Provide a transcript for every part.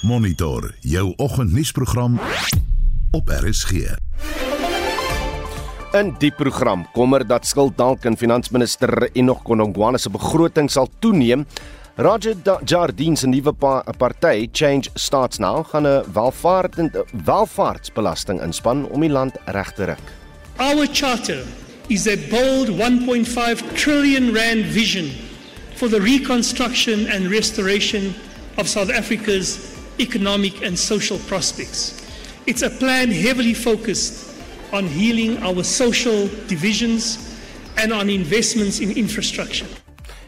Monitor jou oggendnuusprogram op RSG. In die program kommer dat skuld dalk in finansminister Enoch Godongwana se begroting sal toeneem. Roger Jardine se nuwe pa party Change Starts Now gaan 'n welvaart welvaartsbelasting inspann om die land reg te ruk. Our charter is a bold 1.5 trillion rand vision for the reconstruction and restoration of South Africa's economic and social prospects. It's a plan heavily focused on healing our social divisions and on investments in infrastructure.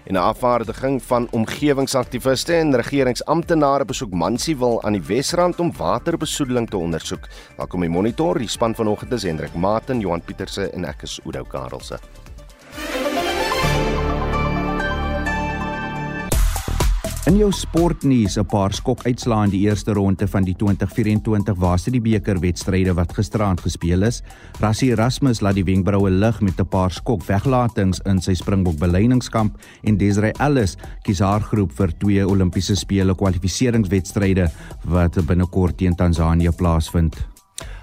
In 'n afvaardiging van omgewingsaktiviste en regeringsamptenare besoek Mansiwil aan die Wesrand om waterbesoedeling te ondersoek. Welkom by Monitor, die span vanoggend is Hendrik Maten, Johan Pieterse en ek is Oudo Karelse. In jou sportnuus 'n paar skokuitslae in die eerste ronde van die 2024 Waasde beker wedstryde wat gisteraand gespeel is. Rassie Erasmus laat die wenkbroue lig met 'n paar skok weglatings in sy Springbok beleidingskamp en Desiree Ellis kies haar groep vir twee Olimpiese spele kwalifikasiewedstryde wat binnekort teen Tansanië plaasvind.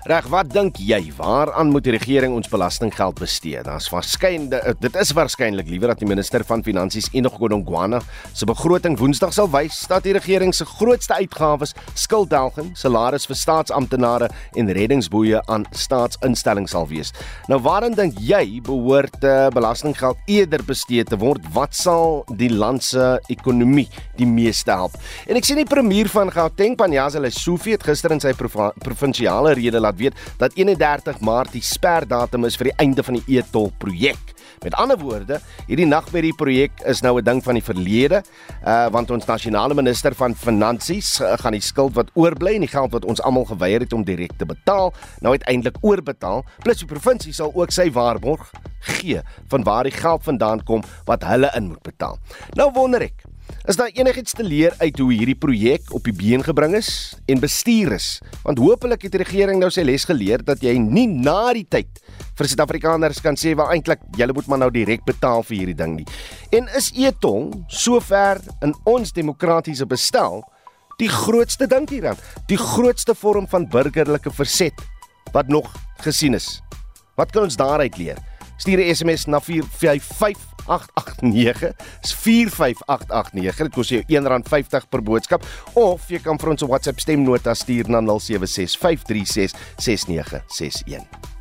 Reg, wat dink jy? Waaraan moet die regering ons belastinggeld bestee? Daar's waarskynlik eh, dit is waarskynlik liewer dat die minister van finansies Enoch Godongwana se begroting Woensdag sal wys dat die regering se grootste uitgawes skulddelging, salaris vir staatsamptenare en reddingsboeie aan staatsinstellings sal wees. Nou waarin dink jy behoort uh, belastinggeld eerder bestee te word? Wat sal die land se ekonomie die meeste help? En ek sien die premier van Gauteng, Panyaza Lesufi het gister in sy provinsiale rede laat weet dat 31 Maart die sperdatum is vir die einde van die e-tol projek. Met ander woorde, hierdie nag met die projek is nou 'n ding van die verlede, uh want ons nasionale minister van finansies uh, gaan die skuld wat oorbly en die geld wat ons almal geweier het om direk te betaal, nou uiteindelik oorbetaal. Plus die provinsie sal ook sy waarborg gee van waar die geld vandaan kom wat hulle in moet betaal. Nou wonder ek, Is daar enigiets te leer uit hoe hierdie projek op die been gebring is en bestuur is? Want hopelik het die regering nou sy les geleer dat jy nie na die tyd vir Suid-Afrikaners kan sê waar eintlik julle moet maar nou direk betaal vir hierdie ding nie. En is Etong sover in ons demokratiese bestel die grootste ding hieraan, die grootste vorm van burgerlike verset wat nog gesien is? Wat kan ons daaruit leer? Stuur 'n SMS na 455 45889 is 45889 dit kos jou R1.50 per boodskap. Of jy kan vir ons 'n WhatsApp stemnota stuur na 0765366961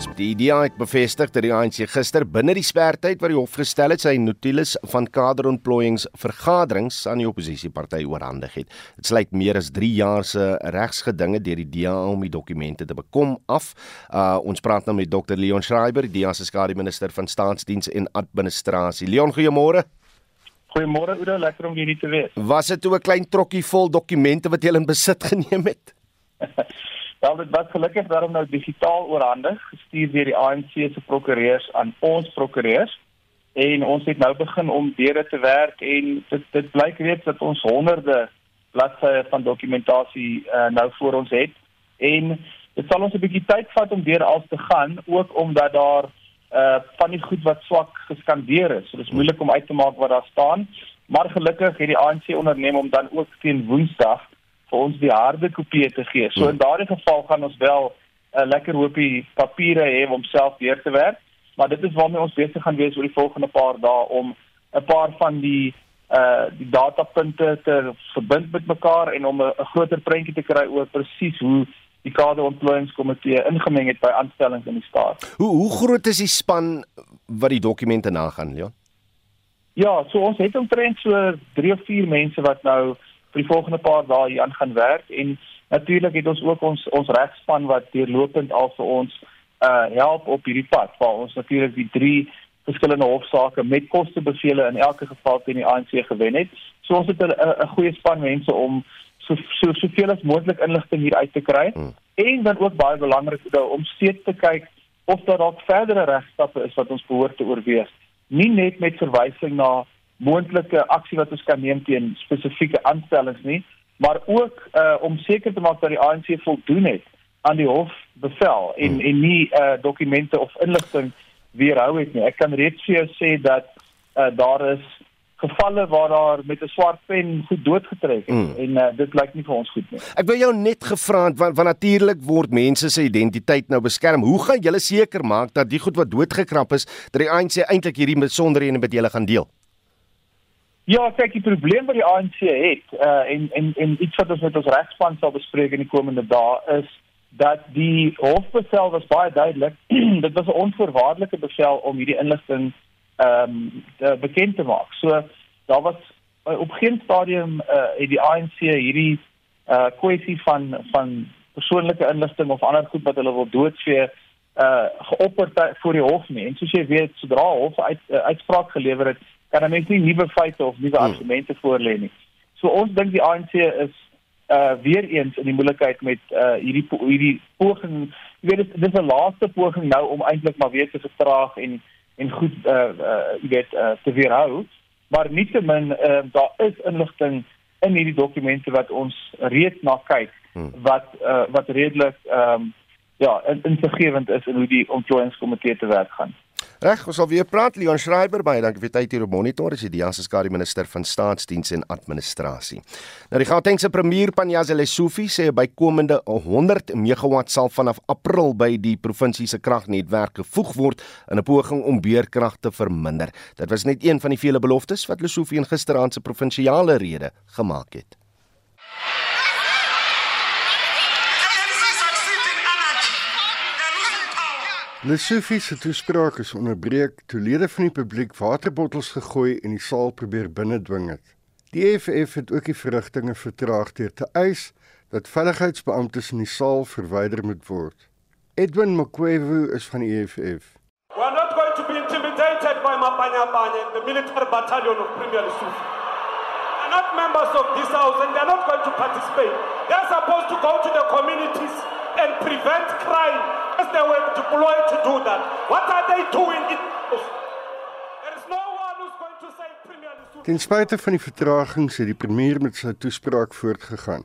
Die DA het bevestig dat die ANC gister binne die sperdatum wat die hof gestel het, sy notules van kaderontplooiingsvergaderings aan die oppositieparty oorhandig het. Dit sluit meer as 3 jaar se regsgedinge deur die DA om die dokumente te bekom af. Uh ons praat nou met Dr Leon Schreiber, die DA se skademinister van staatsdiens en administrasie. Leon, goeiemôre. Goeiemôre Oudo, lekker om hier te wees. Was dit 'n klein trokkie vol dokumente wat jy in besit geneem het? Wel dit was gelukkig daarom nou digitaal oorhandig, gestuur deur die ANC se prokureurs aan ons prokureurs. En ons het nou begin om deure te werk en dit dit blyk reeds dat ons honderde bladsye van dokumentasie uh, nou voor ons het. En dit sal ons 'n bietjie tyd vat om deur alles te gaan ook omdat daar uh van die goed wat swak geskandeer is. So dit is moeilik om uit te maak wat daar staan, maar gelukkig het die ANC onderneem om dan ook teen Woensdag vir ons die harde kopie te gee. So in daardie geval gaan ons wel 'n uh, lekker hoopie papiere hê om self deur te werk, maar dit is waarmee ons besig gaan wees oor die volgende paar dae om 'n paar van die uh die datapunte te verbind met mekaar en om 'n groter prentjie te kry oor presies hoe die kaderontplooiingskomitee ingemeng het by aanstellings in die staat. Hoe hoe groot is die span wat die dokumente nagaan, Leon? Ja, so ons het omtrent so 3 of 4 mense wat nou vir die volgende paar dae hier aan gaan werk en natuurlik het ons ook ons ons regspan wat deurlopend al vir ons uh help op hierdie pad waar ons natuurlik die drie verskillende hofsaake met kostebevele in elke geval teen die ANC gewen het. So ons het 'n 'n goeie span mense om so so soveel as moontlik inligting hier uit te kry hmm. en dan ook baie belangrik om steeds te kyk of daar dalk verdere regstappe is wat ons behoort te oorweeg. Nie net met verwysing na moontlike aksie wat ons kan neem teen spesifieke aanstellings nie, maar ook uh om seker te maak dat die ANC voldoen het aan die hof bevel en hmm. en nie uh dokumente of inligting weerhou het nie. Ek kan reeds vir jou sê dat uh daar is gevalle waar daar met 'n swart pen goed doodgetrek het mm. en uh, dit lyk nie vir ons goed nie. Ek wil jou net gevra want, want natuurlik word mense se identiteit nou beskerm. Hoe gaan julle seker maak dat die goed wat doodgekrap is, dat die ANC eintlik hierdie besonderhede met julle gaan deel? Ja, kyk, die probleem wat die ANC het uh, en en en iets wat ons met ons regspan sal bespreek in die komende dae is dat die hofbevel was baie duidelik. dit was 'n onvoorwaardelike bevel om hierdie inligting ehm um, bekend te maak. So daar was uh, op geen stadium uh, het die ANC hierdie uh kwessie van van persoonlike inligting of ander goed wat hulle wil doodvee uh geopper voor die hof nie. En soos jy weet, sodra hof uit uh, uitspraak gelewer het, kan 'n mens nie nuwe feite of nuwe hmm. argumente voorlê nie. So ons dink die ANC is uh weer eens in die moeilikheid met uh hierdie hierdie poging. Jy weet dit is 'n laaste poging nou om eintlik maar weer te vertraag en en goed uh uh jy weet uh te weerhou. Maar nietemin uh daar is inligting in hierdie dokumente wat ons reeds na kyk hmm. wat uh wat redelik ehm um, ja, insiggewend is in hoe die ontplooiingskomitee te werk gaan. Reg, ons sal weer praat Leon Schreiber baie dankie vir tyd hier op Monitor as die skare minister van staatsdiens en administrasie. Nou die Gautengse premier Panyaza Lesufi sê by komende 100 megawatt sal vanaf April by die provinsie se kragnetwerk gevoeg word in 'n poging om beerkrag te verminder. Dit was net een van die vele beloftes wat Lesufi in gisteraand se provinsiale rede gemaak het. Lesofie se toespraak is onderbreek toe lede van die publiek waterbottels gegooi en die saal probeer binnendwing het. Die EFF het ook die verrigtinge vertraag deur te eis dat veiligheidsbeamptes in die saal verwyder moet word. Edwin Mkwevu is van die EFF. We are not going to be intimidated by Mapanya Panya, the military battalion of Premier Lesotho. They are not members of this house and they are not going to participate. They are supposed to go to the communities and prevent crime as they were deployed to do that. What are they doing? It there is no one who's going to say Premier Ten spyte van die vertragings het die premier met sy toespraak voortgegaan.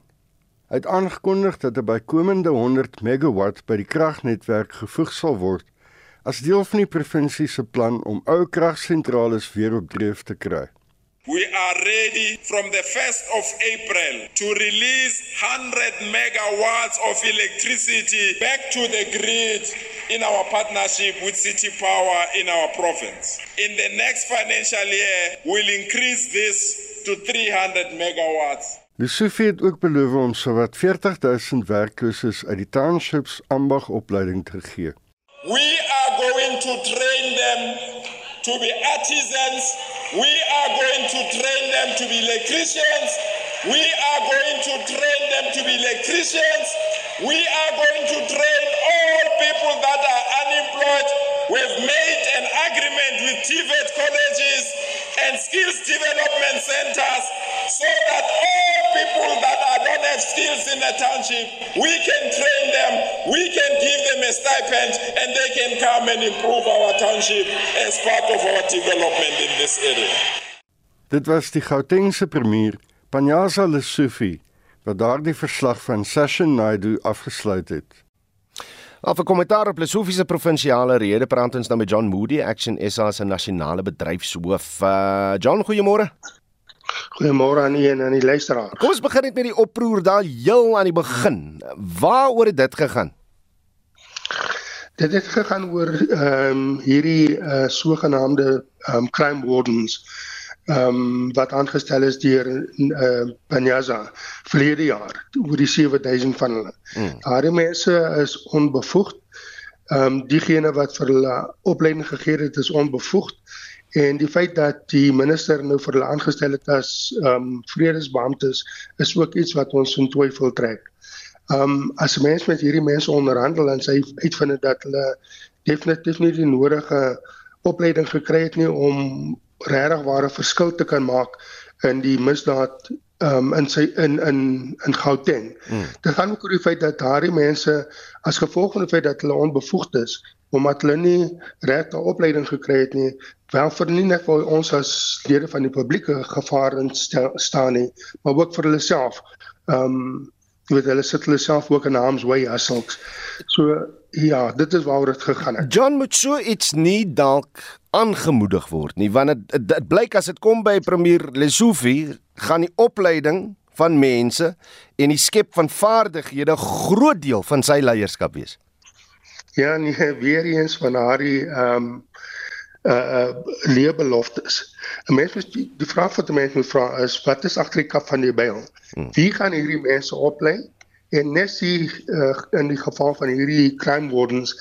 Hy het aangekondig dat 'n bykomende 100 megawatt by die kragnetwerk gevoeg sal word as deel van die provinsie se plan om ou kragsentrale weer op dreef te kry. We are ready from the 1st of April to release 100 megawatts of electricity back to the grid in our partnership with City Power in our province. In the next financial year, we'll increase this to 300 megawatts. Die Sofie het ook beloof om sowat 40000 werklooses uit die townships ambagopleiding te gee. We are going to train them to be artisans We are going to train them to be electricians. We are going to train them to be electricians. We are going to train all people that are unemployed. We've made an agreement with TVET colleges and skills development centers so that all people that are, don't have skills in the township, we can train them, we can give them a stipend, and they can come and improve our township as part of our development in this area. Dit was die Gautengse premier, Panyaza Lesufi, wat daardie verslag van Session Naidu afgesluit het. Af 'n kommentaar op Lesofie se provinsiale rede praat ons nou met John Moody, Action SA se nasionale bedryfshoof. Uh, John, goeiemôre. Goeiemôre aan u en aan die luisteraars. Kom ons begin net met die oproer daar heel aan die begin. Waaroor het dit gegaan? Dit het gegaan oor ehm um, hierdie uh, sogenaamde ehm um, crime wardens ehm um, wat aangestel is deur eh uh, Panyaza verlede jaar oor die 7000 van hulle. Hmm. Daardie mense is onbevoegd. Ehm um, diegene wat vir hulle opleiding gegee het is onbevoegd En die feit dat die minister nou vir hulle aangestel het as ehm um, vredesbeamptes is ook iets wat ons in twyfel trek. Ehm um, as mens met hierdie mense onderhandel en sy uitvind dat hulle definitief nie die nodige opleiding gekry het nie om regtig ware verskil te kan maak in die misdaad um, in sy in in in Gauteng. Hmm. Dit gaan ook oor die feit dat daardie mense as gevolg van die feit dat hulle onbevoegd is omdat hulle nie regte opleiding gekry het nie, wel vir nie net vir ons as lede van die publieke gevaar in staan nie, maar ook vir hulle self. Ehm um, jy weet hulle sit hulle self ook in harm's way as sulks. So ja, dit is waaroor dit gegaan het. John moet so iets nie dalk aangemoedig word nie, want dit dit blyk as dit kom by premier Lesofie, gaan die opleiding van mense en die skep van vaardighede 'n groot deel van sy leierskap wees. Ja, nee, weer eens van haar ehm um, uh uh leerbeloftes. 'n Mens moet die, die vraag wat 'n mens moet vra is wat is agter die kap van die byl? Hmm. Wie gaan hierdie mense oplei? En net die uh, in die geval van hierdie crime wardens,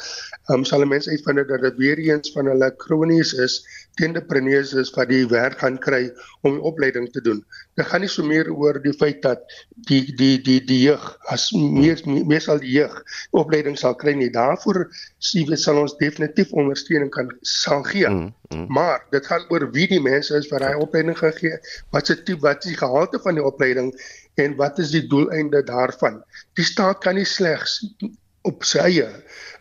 um, sal mense uitvind dat dit weer eens van hulle kronies is entrepreneurs is wat die werk gaan kry om die opleiding te doen. Dit gaan nie so meer oor die feit dat die die die die jeug as meer meesal die jeug opleiding sal kry nie. Daarvoor sien sal ons definitief ondersteuning kan sal gee. Mm, mm. Maar dit gaan oor wie die mense is wat daai opleiding gegee, wat se tipe wat is die gehalte van die opleiding en wat is die doeleinde daarvan. Die staat kan nie slegs op sy eie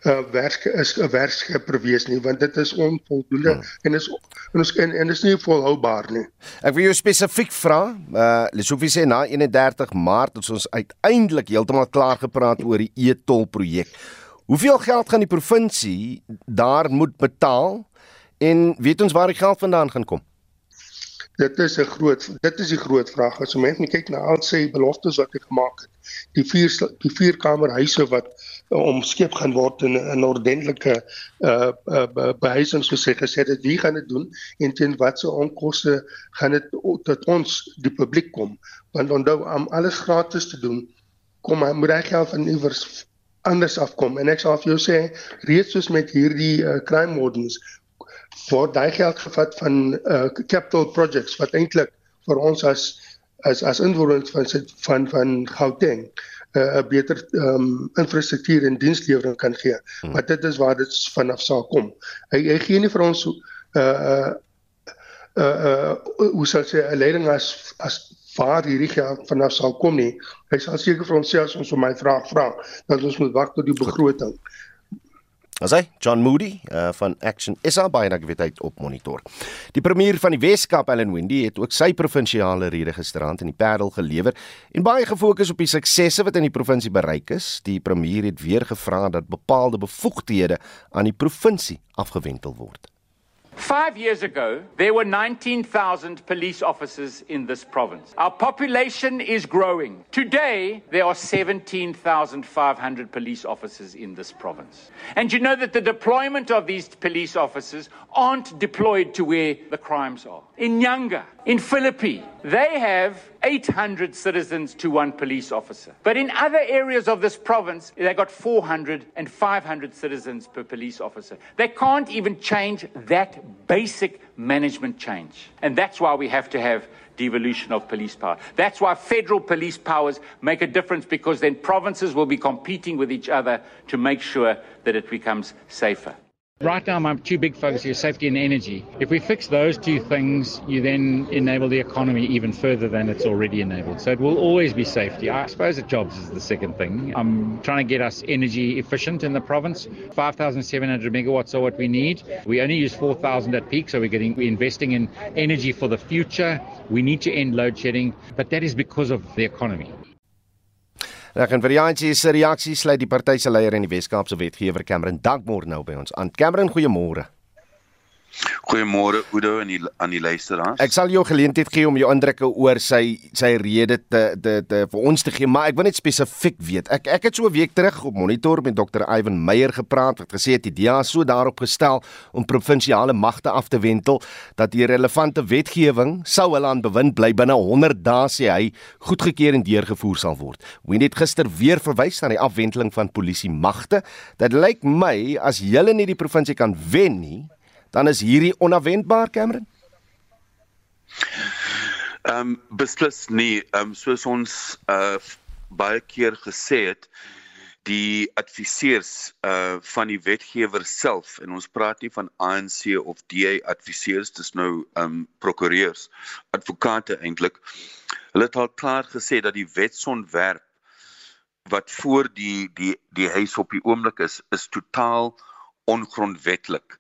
uh, werk is 'n werkskepper wees nie want dit is onvoldoende hmm. en is en is en, en is nie volhoubaar nie. Ek wil jou spesifiek vra, uh Lesofie sê na 31 Maart het ons uiteindelik heeltemal klaar gepraat oor die e-tol projek. Hoeveel geld gaan die provinsie daar moet betaal en weet ons waar die geld vandaan gaan kom? Dit is 'n groot dit is die groot vraag. As mens kyk na al sy beloftes wat hy gemaak het, die vier die vier kamerhuise wat omskep gaan word in 'n ordentlike uh, uh behuising soos hy gesê het, wie gaan dit doen en teen watse onkoste gaan dit tot ons die publiek kom? Want onthou om alles gratis te doen, kom hy moet hy geld van iewers anders afkom en ek sal vir jou sê reeds soos met hierdie uh, crime wardens word daai geld gevat van uh, capital projects wat eintlik vir ons as as as inwoners van van van Gauteng 'n uh, beter um, infrastruktuur en dienslewering kan gee. Hmm. Maar dit is waar dit vanaf sal kom. Hy hy gee nie vir ons uh, uh, uh, uh, hoe sal sê 'n leiding as as waar hierdie geld vanaf sal kom nie. Hy sal seker vir ons sê as ons hom my vraag vra dat ons moet wag tot die begroting. Goed. As hy John Moody uh, van Action SA baie dankie vir op monitor. Die premier van die Weskaap, Allan Wendy, het ook sy provinsiale rede gisterand in die Parel gelewer en baie gefokus op die suksesse wat in die provinsie bereik is. Die premier het weer gevra dat bepaalde bevoegdhede aan die provinsie afgewentel word. Five years ago, there were 19,000 police officers in this province. Our population is growing. Today, there are 17,500 police officers in this province. And you know that the deployment of these police officers aren't deployed to where the crimes are. In Nyanga, in Philippi, they have 800 citizens to one police officer. But in other areas of this province, they got 400 and 500 citizens per police officer. They can't even change that basic management change. And that's why we have to have devolution of police power. That's why federal police powers make a difference because then provinces will be competing with each other to make sure that it becomes safer. Right now, my two big focuses are safety and energy. If we fix those two things, you then enable the economy even further than it's already enabled. So it will always be safety. I suppose that jobs is the second thing. I'm trying to get us energy efficient in the province. 5,700 megawatts are what we need. We only use 4,000 at peak, so we're getting we're investing in energy for the future. We need to end load shedding, but that is because of the economy. Reg en vir die ANC se reaksie sluit die party se leier en die Weskaapse wetgewer Cameron Dankmore nou by ons aan. Cameron, goeiemôre. Goeiemôre Udo en die, aan die luisteraars. Ek sal jou geleentheid gee om jou indrukke oor sy sy rede te te te vir ons te gee, maar ek wil net spesifiek weet. Ek ek het so 'n week terug op monitor met Dr. Ivan Meyer gepraat wat gesê het die DA so daarop gestel om provinsiale magte af te wentel dat die relevante wetgewing sou hulle aan bewind bly binne 100 dae sê hy goedgekeur en deurgevoer sal word. Wie net gister weer verwys na die afwenteling van polisie magte. Dit lyk my as julle nie die provinsie kan wen nie dan is hierdie onverwendbaar Cameron. Ehm um, beslis nie. Ehm um, soos ons uh baie keer gesê het, die adviseurs uh van die wetgewer self en ons praat nie van ANC of DA adviseurs, dis nou um, prokureurs, advokate eintlik. Hulle het al klaar gesê dat die wetsontwerp wat voor die die die huis op die oomblik is, is totaal ongrondwetlik.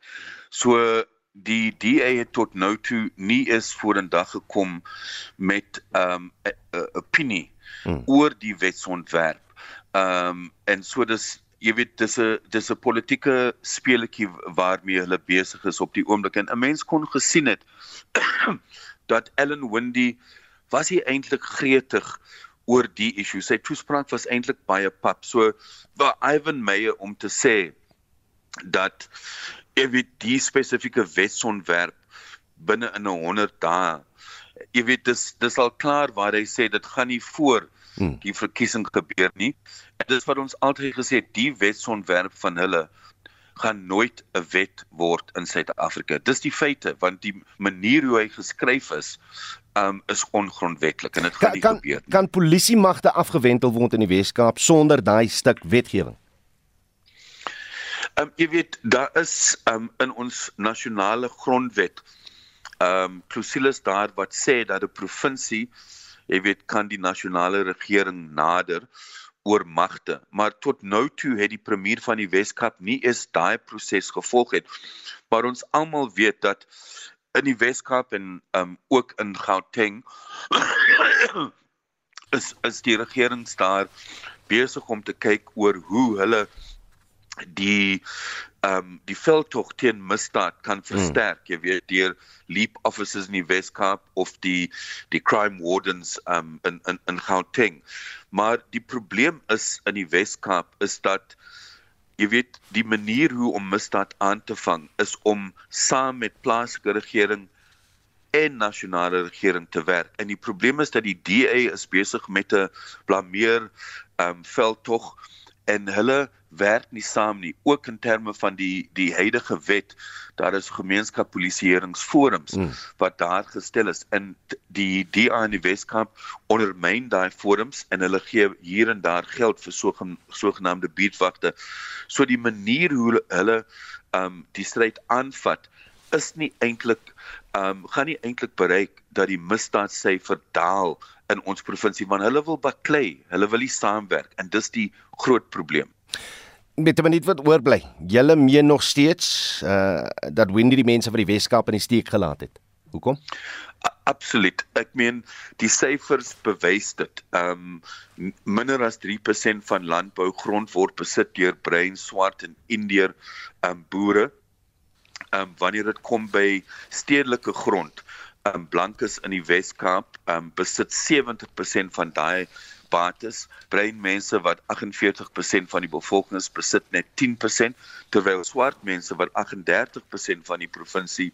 So die DA het tot nou toe nie is vorendag gekom met 'n um, opinie hmm. oor die wetsontwerp. Ehm um, en so dis jy weet dis 'n dis 'n politieke speletjie waarmee hulle besig is op die oomblik en 'n mens kon gesien het dat Ellen Windy was hy eintlik gretig oor die issue. Sy toespraak was eintlik baie pap. So vir Ivan Meyer om te sê dat jy weet die spesifieke wetsontwerp binne in 'n 100 dae jy weet dis dis al klaar waar hy sê dit gaan nie voor hmm. die verkiesing gebeur nie. En dis wat ons altyd gesê het, die wetsontwerp van hulle gaan nooit 'n wet word in Suid-Afrika. Dis die feite want die manier hoe hy geskryf is um is ongrondwetlik en dit gaan nie kan, gebeur nie. Kan polisie magte afgewentel word in die Wes-Kaap sonder daai stuk wetgewing? Um jy weet daar is um in ons nasionale grondwet um klausules daar wat sê dat 'n provinsie jy weet kan die nasionale regering nader oor magte. Maar tot nou toe het die premier van die Weskaap nie eens daai proses gevolg het. Maar ons almal weet dat in die Weskaap en um ook in Gauteng is is die regering daar besig om te kyk oor hoe hulle die ehm um, die veldtog teen misdaad kan hmm. versterk, hmm. jy weet, deur leap officers in die Weskaap of die die crime wardens ehm um, in in in Gauteng. Maar die probleem is in die Weskaap is dat jy weet, die manier hoe om misdaad aan te vang is om saam met plaaslike regering en nasionale regering te werk. En die probleem is dat die DA is besig met 'n blameer ehm um, veldtog en hulle werk nie saam nie ook in terme van die die huidige wet daar is gemeenskapspolisieeringsforums mm. wat daar gestel is in die DA in die Weskaap ondermyn daai forums en hulle gee hier en daar geld vir sogenaamde buurtwagte so die manier hoe hulle um die stryd aanvat is nie eintlik um gaan nie eintlik bereik dat die misdaadsyfer daal in ons provinsie want hulle wil baklei hulle wil nie saamwerk en dis die groot probleem met 'n minuut wat oorbly. Julle meen nog steeds uh dat Wendy die mense van die Weskaap in die steek gelaat het. Hoekom? Absoluut. Ek meen die syfers bewys dit. Um minder as 3% van landbougrond word besit deur bruin, swart en indiër um boere. Um wanneer dit kom by stedelike grond, um blankes in die Weskaap um besit 70% van daai bates, bruin mense wat 48% van die bevolking is, besit net 10%, terwyl swart mense wat 38% van die provinsie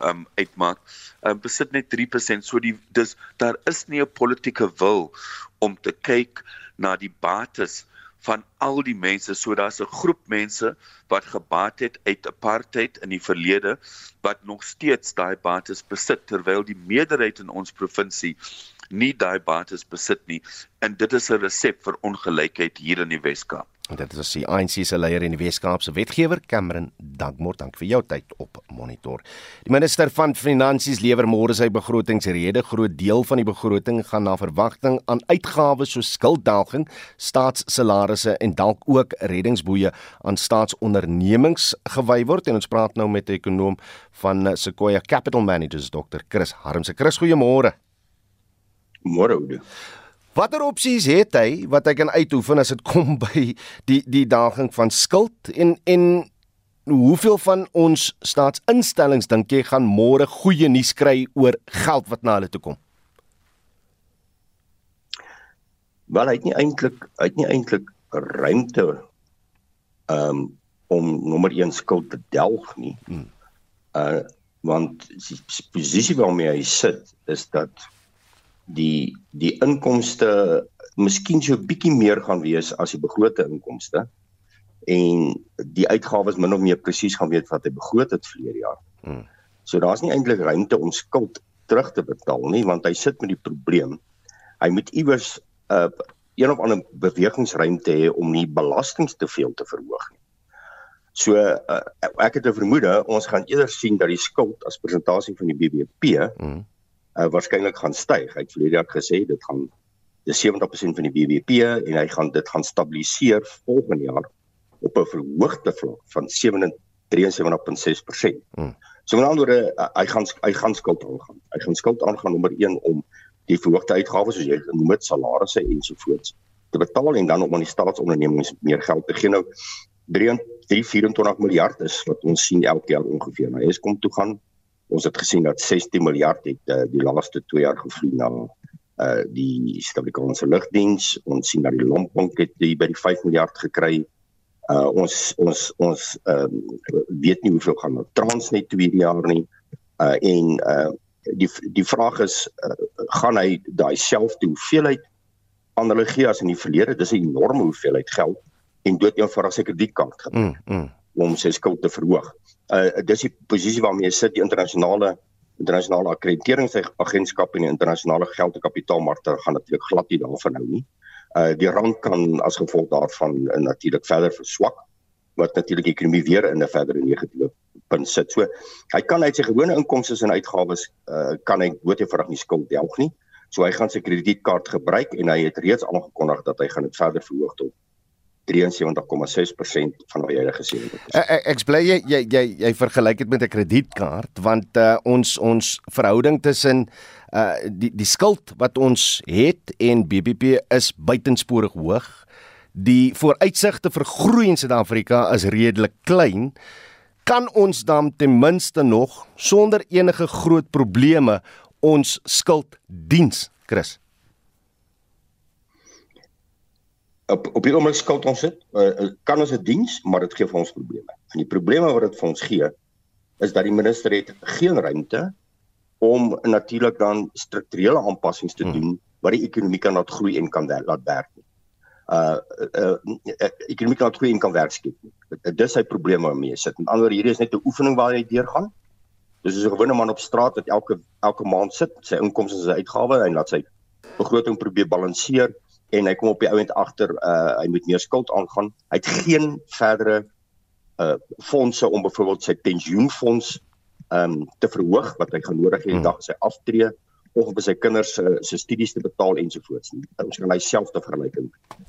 um uitmaak, um, besit net 3%. So die dis daar is nie 'n politieke wil om te kyk na die bates van al die mense. So daar's 'n groep mense wat gebaat het uit apartheid in die verlede wat nog steeds daai bates besit terwyl die meerderheid in ons provinsie nie daai bates besit nie en dit is 'n resep vir ongelykheid hier in die Weskaap. En dit is die ANC se leier in die Weskaapse wetgewer Cameron Dankmore. Dank vir jou tyd op Monitor. Die minister van Finansies lewer môre sy begrotingsrede. Groot deel van die begroting gaan na verwagting aan uitgawes soos skulddaling, staatssalarisse en dalk ook reddingsboeye aan staatsondernemings gewy word. En ons praat nou met 'n ekonom van Sequoia Capital Managers, Dr. Chris Harmse. Chris, goeiemôre. Môre Oude. Watter opsies het hy wat hy kan uitoefen as dit kom by die die daging van skuld en en hoeveel van ons staatsinstellings dink jy gaan môre goeie nuus kry oor geld wat na hulle toe kom? Wel hy het nie eintlik hy het nie eintlik ruimte um om nommer 1 skuld te delg nie. Hmm. Uh want die posisie waarmee hy sit is dat die die inkomste miskien so bietjie meer gaan wees as die begrote inkomste en die uitgawes min of meer presies gaan weet wat hy begroot het verlede jaar. Hmm. So daar's nie eintlik ruimte om skuld terug te betaal nie want hy sit met die probleem. Hy moet iewers 'n uh, een of ander bewegingsruimte hê om nie belastings te veel te verhoog nie. So uh, ek het 'n vermoede ons gaan eerder sien dat die skuld as persentasie van die BBP hmm uh, waarskynlik gaan styg. Hy het verlede jaar gesê dit gaan dis 70% van die BBP en hy gaan dit gaan stabiliseer volgende jaar op 'n verhoogde vlak van 73.6%. Hmm. So met ander woorde, uh, hy gaan hy gaan skuld aangaan. Hy gaan skuld aangaan nommer 1 om die verhoogde uitgawes soos jy genoem het, salarisse ensovoorts te betaal en dan om aan die staatsondernemings meer geld te gee. Nou 324 miljard is wat ons sien elke jaar ongeveer. Nou Eskom toe gaan ons het gesien dat 16 miljard het uh, die laaste 2 jaar gevloei na uh die Suid-Afrikaanse lugdiens. Ons sien dat die Lompong het die by die 5 miljard gekry. Uh ons ons ons ehm uh, weet nie hoeveel gaan nou Transnet 2 jaar nie. Uh en uh die die vraag is uh, gaan hy daai selfde hoeveelheid gee as in die verlede? Dis 'n enorme hoeveelheid geld en dood eenvoudig sy kredietkaart gebruik mm, mm. Om sy skuld te verhoog. Uh dis die posisie waarmee sit die internasionale internasionale akkrediteringsagentskap en die internasionale geld- en kapitaalmarkte gaan natuurlik glad nie daarvan nou nie. Uh die rand kan as gevolg daarvan uh, natuurlik verder verswak wat natuurlik die ekonomie weer in 'n verdere negatiewe punt sit. So hy kan uit sy gewone inkomste en uitgawes uh kan hy doodevoudig nie skuld delg nie. So hy gaan sy kredietkaart gebruik en hy het reeds aangekondig dat hy gaan dit verder verhoog tot 73,6% van wat jy gesê het. Ek, ek, ek bly jy jy jy, jy vergelyk dit met 'n kredietkaart want uh, ons ons verhouding tussen uh die die skuld wat ons het en BBP is buitensporig hoog. Die vooruitsigte vir groei in Suid-Afrika is redelik klein. Kan ons dan ten minste nog sonder enige groot probleme ons skuld diens, Chris? Op op die oomblik skuld ons dit uh, kan ons 'n diens maar dit gee vir ons probleme. En die probleme wat dit vir ons gee is dat die minister het geen ruimte om natuurlik dan strukturele aanpassings te hmm. doen wat die ekonomie kan laat groei en kan laat werk nie. Uh uh, uh ekonomie kan laat groei en kan werk skep nie. Dit is sy probleme waarmee sit. Met ander hierdie is net 'n oefening waar hy deurgaan. Dis is 'n gewone man op straat wat elke elke maand sit, sy inkomste en sy uitgawes en laat sy begroting probeer balanseer en hy kom op die ouend agter uh hy moet meer skuld aangaan. Hy het geen verdere uh fondse om byvoorbeeld sy pensioenfonds um te verhoog wat hy gaan nodig hê hmm. dag sy aftree of om sy kinders uh, se studies te betaal ensovoorts. Ons kan hy self te vergelyking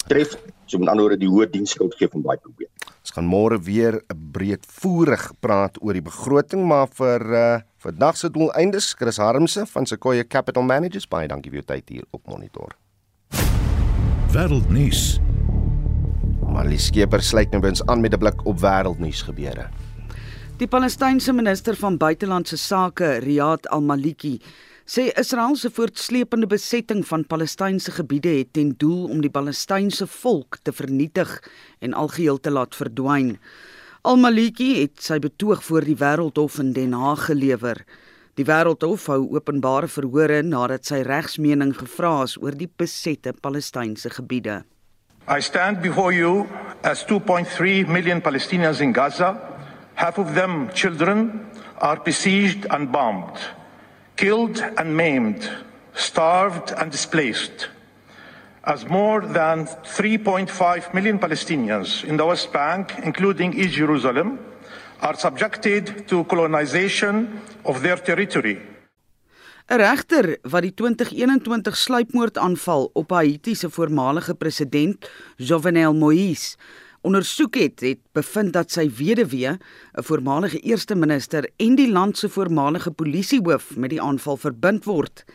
tref. So met ander woorde die hoë diensskuld gee van baie probleem. Ons gaan môre weer 'n breedvoerig praat oor die begroting, maar vir uh vandag se doeleindes Chris Harmse van Sequoia Capital Managers baie dankie vir u tyd hier op monitor wêreldnuus. Marlie Skeper sluit nou bins aan met 'n blik op wêreldnuus gebeure. Die Palestynse minister van buitelandse sake, Riyad Al-Maliki, sê Israel se voortsleepende besetting van Palestynse gebiede het ten doel om die Palestynse volk te vernietig en algeheel te laat verdwyn. Al-Maliki het sy betoog voor die Wêreldhof in Den Haag gelewer. Die Wêreldhof hou openbare verhore nadat sy regsmening gevra is oor die besette Palestynse gebiede. I stand before you as 2.3 million Palestinians in Gaza, half of them children, are besieged and bombed, killed and maimed, starved and displaced. As more than 3.5 million Palestinians in the West Bank, including East Jerusalem, are subjected to colonization of their territory. 'n Regter wat die 2021 sluipmoordaanval op Haiti se voormalige president, Jovenel Moïse, ondersoek het, het bevind dat sy weduwee, 'n voormalige eerste minister en die land se voormalige polisiehoof met die aanval verbind word.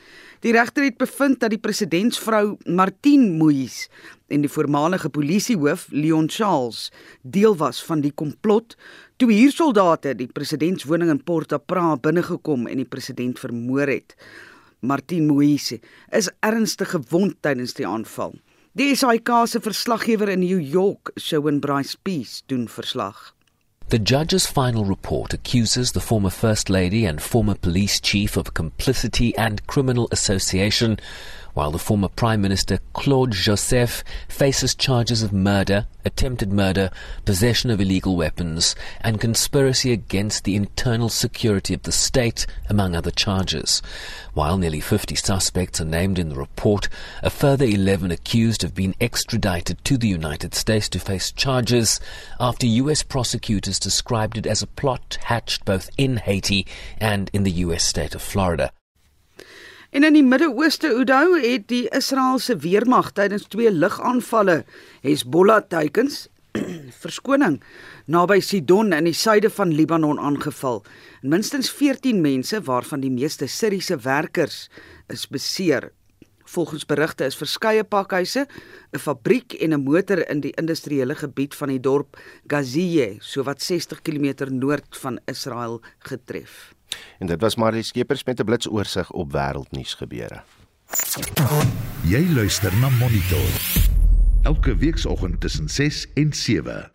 Die regter het bevind dat die presidentsvrou Martine Moïse en die voormalige polisiehoof Leon Charles deel was van die komplot toe hier soldate die presidentswoning in Port-au-Prince binnegekom en die president vermoor het. Martin Moise is ernstig gewond tydens die aanval. Die SAK se verslaggewer in New York, Shawn Bryce Peace, doen verslag. The judge's final report accuses the former First Lady and former police chief of complicity and criminal association while the former Prime Minister Claude Joseph faces charges of murder, attempted murder, possession of illegal weapons, and conspiracy against the internal security of the state, among other charges. While nearly 50 suspects are named in the report, a further 11 accused have been extradited to the United States to face charges after U.S. prosecutors described it as a plot hatched both in Haiti and in the U.S. state of Florida. En in die Midde-Ooste Oudou het die Israeliese weermag tydens twee lugaanvalle Hezbollah teikens verskoning naby Sidon in die suide van Libanon aangeval. Minstens 14 mense waarvan die meeste Siriëse werkers is beseer. Volgens berigte is verskeie pakhuise, 'n fabriek en 'n motor in die industriële gebied van die dorp Gaziye, sowat 60 km noord van Israel getref. En dit was Marlie Skeepers met 'n blitsoorsig op wêreldnuus gebeure. Jy luister na Monitor. Elke weekoggend tussen 6 en 7.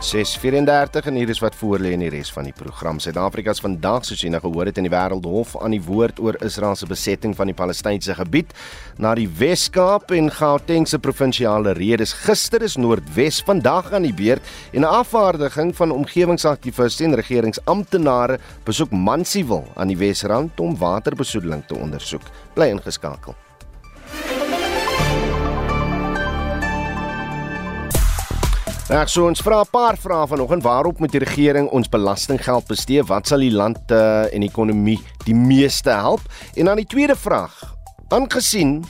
6:34 en hier is wat voor lê in die res van die program. Suid-Afrika is vandag soos jy nou gehoor het in die Wêreldhof aan die woord oor Israel se besetting van die Palestynse gebied na die Wes-Kaap en Gauteng se provinsiale redes. Gister is Noordwes vandag aan die beurt en 'n afvaardiging van omgewingsaktiviste en regeringsamptenare besoek Mansfield aan die Wesrand om waterbesoedeling te ondersoek. Bly ingeskakel. Reg so ons vra 'n paar vrae vanoggend. Waarop moet die regering ons belastinggeld bestee? Wat sal die land uh, en ekonomie die meeste help? En dan die tweede vraag. Aangesien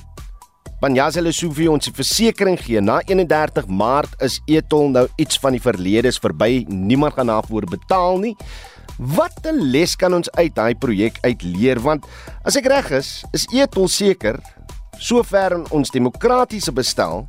Banyaze Lesofie ons versekering gee na 31 Maart is etol nou iets van die verlede is verby. Niemand gaan daarvoor betaal nie. Wat 'n les kan ons uit daai projek uitleer want as ek reg is, is etol seker sover in ons demokratiese bestel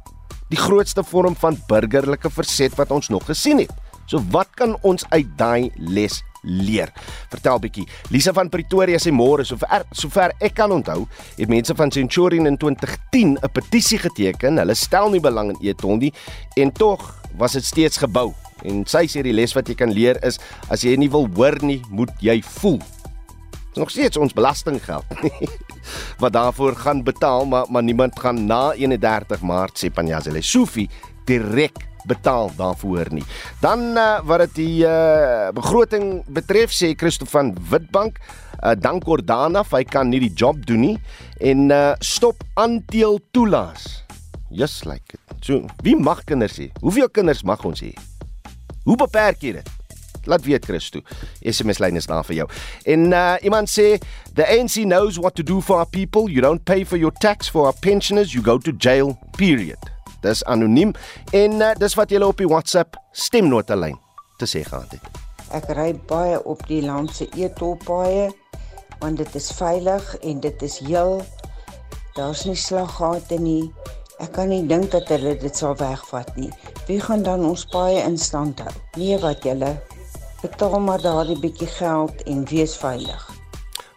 die grootste vorm van burgerlike verset wat ons nog gesien het. So wat kan ons uit daai les leer? Vertel bietjie. Lisa van Pretoria sê môre sover sover ek kan onthou, het mense van Centurion in 2010 'n petisie geteken. Hulle stel nie belang in Etol nie en tog was dit steeds gebou. En sy sê die les wat jy kan leer is as jy nie wil hoor nie, moet jy voel. Dit is nog steeds ons belastinggeld. wat daarvoor gaan betaal, maar maar niemand gaan na 31 Maart sê Panjazile Sufi direk betaal daarvoor nie. Dan uh, wat dit die uh, begroting betref sê Christo van Witbank, uh, dank Ordana, hy kan nie die job doen nie en uh, stop aanteel toelaas. Just like it. So, wie mag kinders hê? Hoeveel kinders mag ons hê? Hoe beperk jy dit? Laat weet Christo. SMS lyn is daar vir jou. En uh, iemand sê the ANC knows what to do for our people. You don't pay for your tax for our pensioners, you go to jail. Period. Dis anoniem en uh, dis wat julle op die WhatsApp stemnota lyn te sê gehad het. Ek ry baie op die land se etolpaaie want dit is veilig en dit is heel daar's nie slaggate nie. Ek kan nie dink dat hulle dit sal wegvat nie. Wie gaan dan ons paaie in stand hou? Nee, wat julle betaal maar daardie bietjie geld en wees veilig.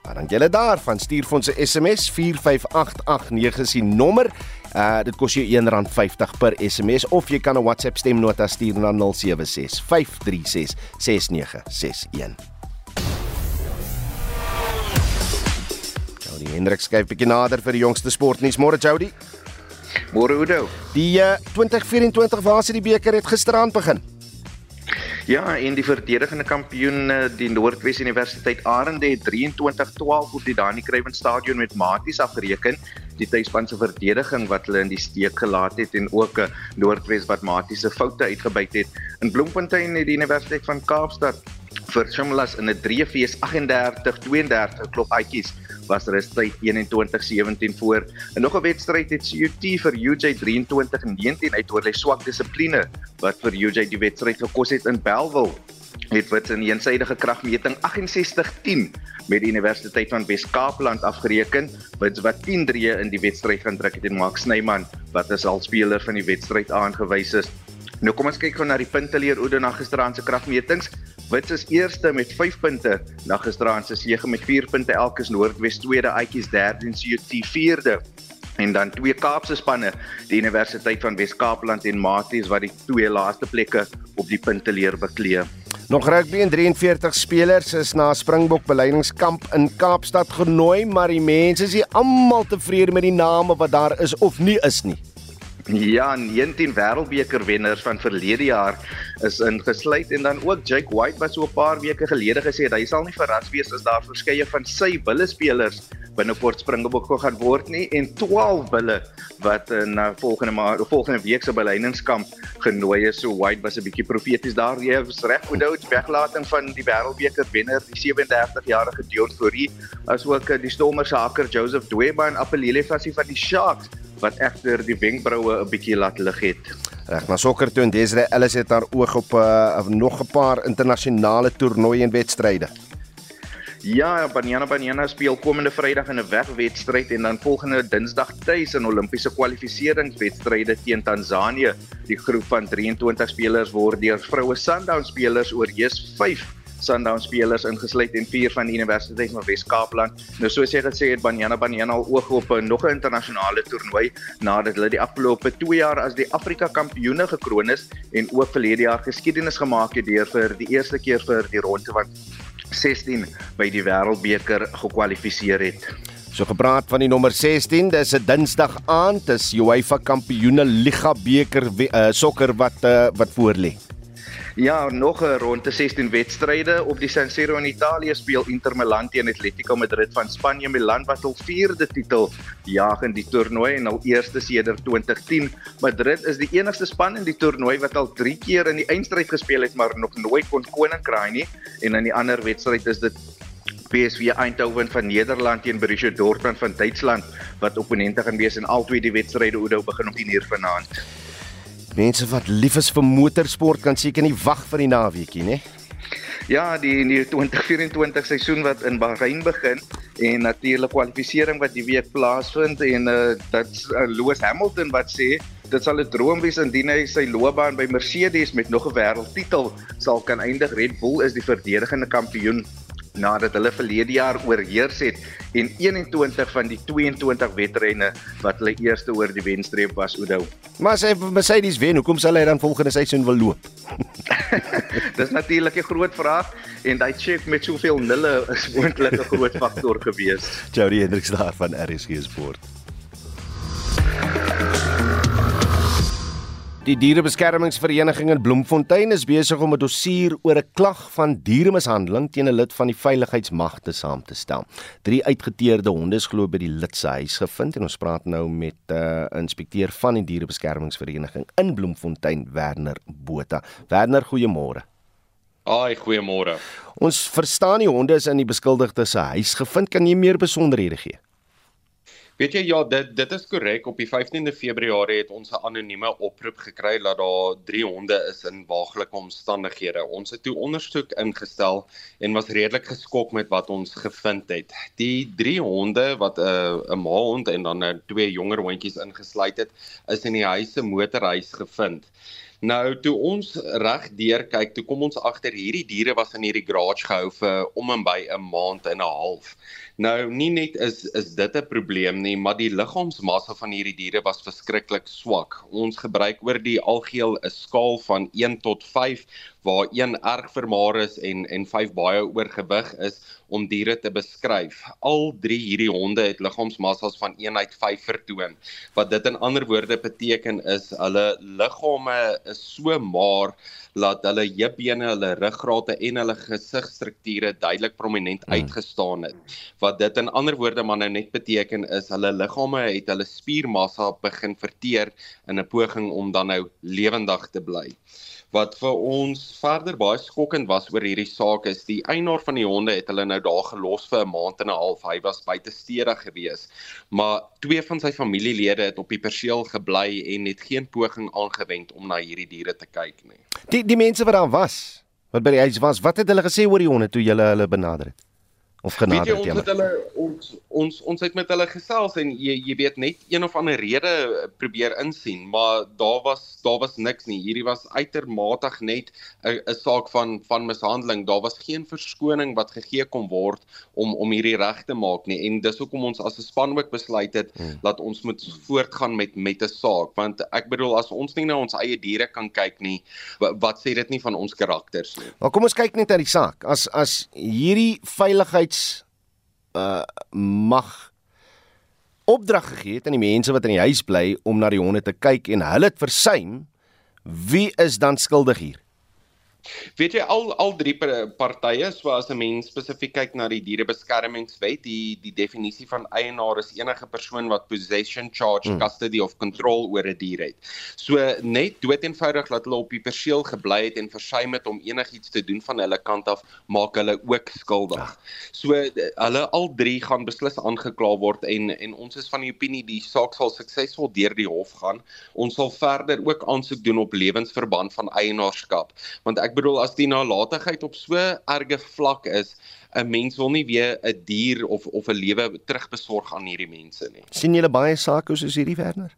Maar dan julle daarvan stuur vir ons 'n SMS 45889 is die nommer. Uh dit kos jou R1.50 per SMS of jy kan 'n WhatsApp stemnota stuur na 076 536 6961. Jody Hendrik skryf bietjie nader vir die jongste sportnuus. Môre Jody. Môre Udo. Die uh, 2024 Wasie die beker het gisteraand begin. Ja, en die verdedigende kampioen eh, die Noordwes Universiteit Arende het 23-12 op die Dani Kruiven Stadion met Maties afgereken. Die tuisspan se verdediging wat hulle in die steek gelaat het en ook eh, Noordwes wat Maties se foute uitgebuit het. In Bloemfontein het die Universiteit van Kaapstad vir Shimlas in 'n 3-fees 38-32 klop uitjies was resultaat 21-17 voor. En nog 'n wedstryd het CUT vir UJ 23-19 uit oor hulle swak dissipline wat vir UJ die wedstryd gekos het in Belwel. Het wat in 'n eensydige kragmeting 68-10 met die Universiteit van Wes-Kaapland afgereken, wat wat 10-3 in die wedstryd gaan druk het en Max Snyman wat as al speler van die wedstryd aangewys is. Nou kom ons kyk gou na die punteleer Oude na gisteraand se kragmetings. Wits is eerste met 5 punte na gisteraand se sege met 4 punte elk is Noordwes tweede, Aitjies derde en CUT vierde. En dan twee Kaapse spanne, die Universiteit van Wes-Kaapland en Maties wat die twee laaste plekke op die punteleer beklee. Nog rugby en 43 spelers is na Springbok beleidingskamp in Kaapstad genooi, maar die mense is nie almal tevrede met die name wat daar is of nie is nie. Ja, 19 wêreldbeker wenners van verlede jaar is ingesluit en dan ook Jake White wat so 'n paar weke gelede gesê het hy sal nie verras wees as daar verskeie van sy wille spelers binnekort Springbok gaan word nie en 12 wille wat in uh, volgende maar volgende week se beleidingskamp genooi is. So White was 'n bietjie profeties daar. Jy is reg met die weglating van die wêreldbeker wenner, die 37-jarige Dion Fourie, asook uh, die Stormers se haker Joseph Dweba en Appelele Fassie van die Sharks wat egter die wenkbroue 'n bietjie laat lig het. Reg, maar sokker toe en Desre Ellis het daar oog op uh, nog 'n paar internasionale toernooie en wedstryde. Ja, Banyana Banyana speel komende Vrydag in 'n wegwedstryd en dan volgende Dinsdag tuis in Olimpiese kwalifikasiewedstryde teen Tansanië. Die groep van 23 spelers word deur vroue Sundown spelers oorheers 5 Sundown spelers ingesluit en vier van die Universiteit van Wes-Kaapland. Nou soos jy gesê het, Banyana Banyana al oog op 'n nog 'n internasionale toernooi nadat hulle die afgelope 2 jaar as die Afrika kampioene gekroon is en ook verlede jaar geskiedenis gemaak het deur vir die eerste keer vir die ronde wat 16 by die Wêreldbeker gekwalifiseer het. So gepraat van die nommer 16, dis 'n Dinsdag aand, dis UEFA Kampioene Liga beker uh, sokker wat uh, wat voorlê. Ja, nog 'n ronde 16 wedstryde op die San Siro in Italië speel Inter Milan teen Atletico Madrid van Spanje. Milan wat hul vierde titel jaag in die toernooi en al eerste sedert 2010. Madrid is die enigste span in die toernooi wat al 3 keer in die eindstryd gespeel het, maar nog nooit kon koning kraai nie. En in die ander wedstryd is dit PSV Eindhoven van Nederland teen Borussia Dortmund van Duitsland wat opponente gaan wees in albei die wedstryde Oudo begin om 10:00 vanaand. Mense wat lief is vir motorsport kan seker nie wag vir die naweekie nie. Ja, die die 2024 seisoen wat in Bahrein begin en natuurlik kwalifikasie wat die week plaasvind en uh, dit's uh, Lewis Hamilton wat sê dit sal 'n droom wees indien hy sy loopbaan by Mercedes met nog 'n wêreldtitel sal kan eindig. Red Bull is die verdedigende kampioen nadat hulle verlede jaar oorheers het en 21 van die 22 wedrenne wat hulle eerste oor die wenstreep was Oudo. Maar as hy Mercedes wen, hoekom sal hy dan volgende seisoen wil loop? Dis natuurlik 'n groot vraag en daai check met soveel nulle is moontlik 'n groot faktor gewees. Jody Hendriks daar van RSG Sport. Die dierebeskermingsvereniging in Bloemfontein is besig om 'n dossier oor 'n klag van dieremishandeling teen 'n lid van die veiligheidsmagte saam te stel. Drie uitgeteerde honde is glo by die lid se huis gevind en ons praat nou met 'n uh, inspekteur van die dierebeskermingsvereniging in Bloemfontein, Werner Botha. Werner, goeiemôre. Ai, goeiemôre. Ons verstaan die honde is in die beskuldigde se huis gevind. Kan jy meer besonderhede gee? Weet jy ja, dit dit is korrek. Op die 15de Februarie het ons 'n anonieme oproep gekry dat daar drie honde is in waaglike omstandighede. Ons het toe ondersoek ingestel en was redelik geskok met wat ons gevind het. Die drie honde wat 'n uh, 'n maalhond en dan uh, twee jonger hondjies ingesluit het, is in die huis se motorhuis gevind. Nou toe ons reg deur kyk, toe kom ons agter hierdie diere was in hierdie garage gehou vir om en by 'n maand en 'n half. Nou nie net is is dit 'n probleem nie, maar die liggaamsmassa van hierdie diere was verskriklik swak. Ons gebruik oor die algeheel 'n skaal van 1 tot 5 waar 1 erg vermaar is en en 5 baie oorgewig is om diere te beskryf. Al drie hierdie honde het liggaamsmassas van 1 uit 5 vertoon. Wat dit in ander woorde beteken is hulle liggame is so maar laat hulle heupbene, hulle ruggrate en hulle gesigstrukture duidelik prominent hmm. uitgestaan het. Wat dit in ander woorde maar nou net beteken is hulle liggame het hulle spiermassa begin verteer in 'n poging om dan nou lewendig te bly wat vir ons verder baie skokkend was oor hierdie saak is die eienaar van die honde het hulle nou daar gelos vir 'n maand en 'n half. Hy was buite stede gewees. Maar twee van sy familielede het op die perseel gebly en het geen poging aangewend om na hierdie diere te kyk nie. Die die mense wat daar was, wat by die huis was, wat het hulle gesê oor die honde toe jy hulle benader het? of genader het jy ons het hulle ons ons ons het met hulle gesels en jy jy weet net een of ander rede probeer insien maar daar was daar was niks nie. Hierdie was uitermatig net 'n 'n saak van van mishandeling. Daar was geen verskoning wat gegee kon word om om hierdie reg te maak nie. En dis hoekom ons as 'n span ook besluit het hmm. dat ons moet voortgaan met met 'n saak. Want ek bedoel as ons nie na ons eie diere kan kyk nie wat, wat sê dit nie van ons karakters nie? Maar kom ons kyk net na die saak. As as hierdie veiligheid reeds uh mag opdrag gegee het aan die mense wat in die huis bly om na die honde te kyk en hulle het versuim, wie is dan skuldig hier? Weet jy al al drie partye so as 'n mens spesifiek kyk na die dierebeskermingswet, die die definisie van eienaar is enige persoon wat possession, charge, hmm. custody of control oor 'n dier het. So net dood eenvoudig dat hulle op die perseel gebly het en versuim het om enigiets te doen van hulle kant af, maak hulle ook skuldig. Ja. So hulle al drie gaan beslis aangekla word en en ons is van die opinie die saak sal suksesvol deur die hof gaan. Ons sal verder ook aansoek doen op lewensverband van eienaarskap want ek ek bedoel as die nalatigheid op so erge vlak is, 'n mens wil nie weer 'n dier of of 'n lewe terugbesorg aan hierdie mense nie. sien julle baie sake soos hierdie Werner?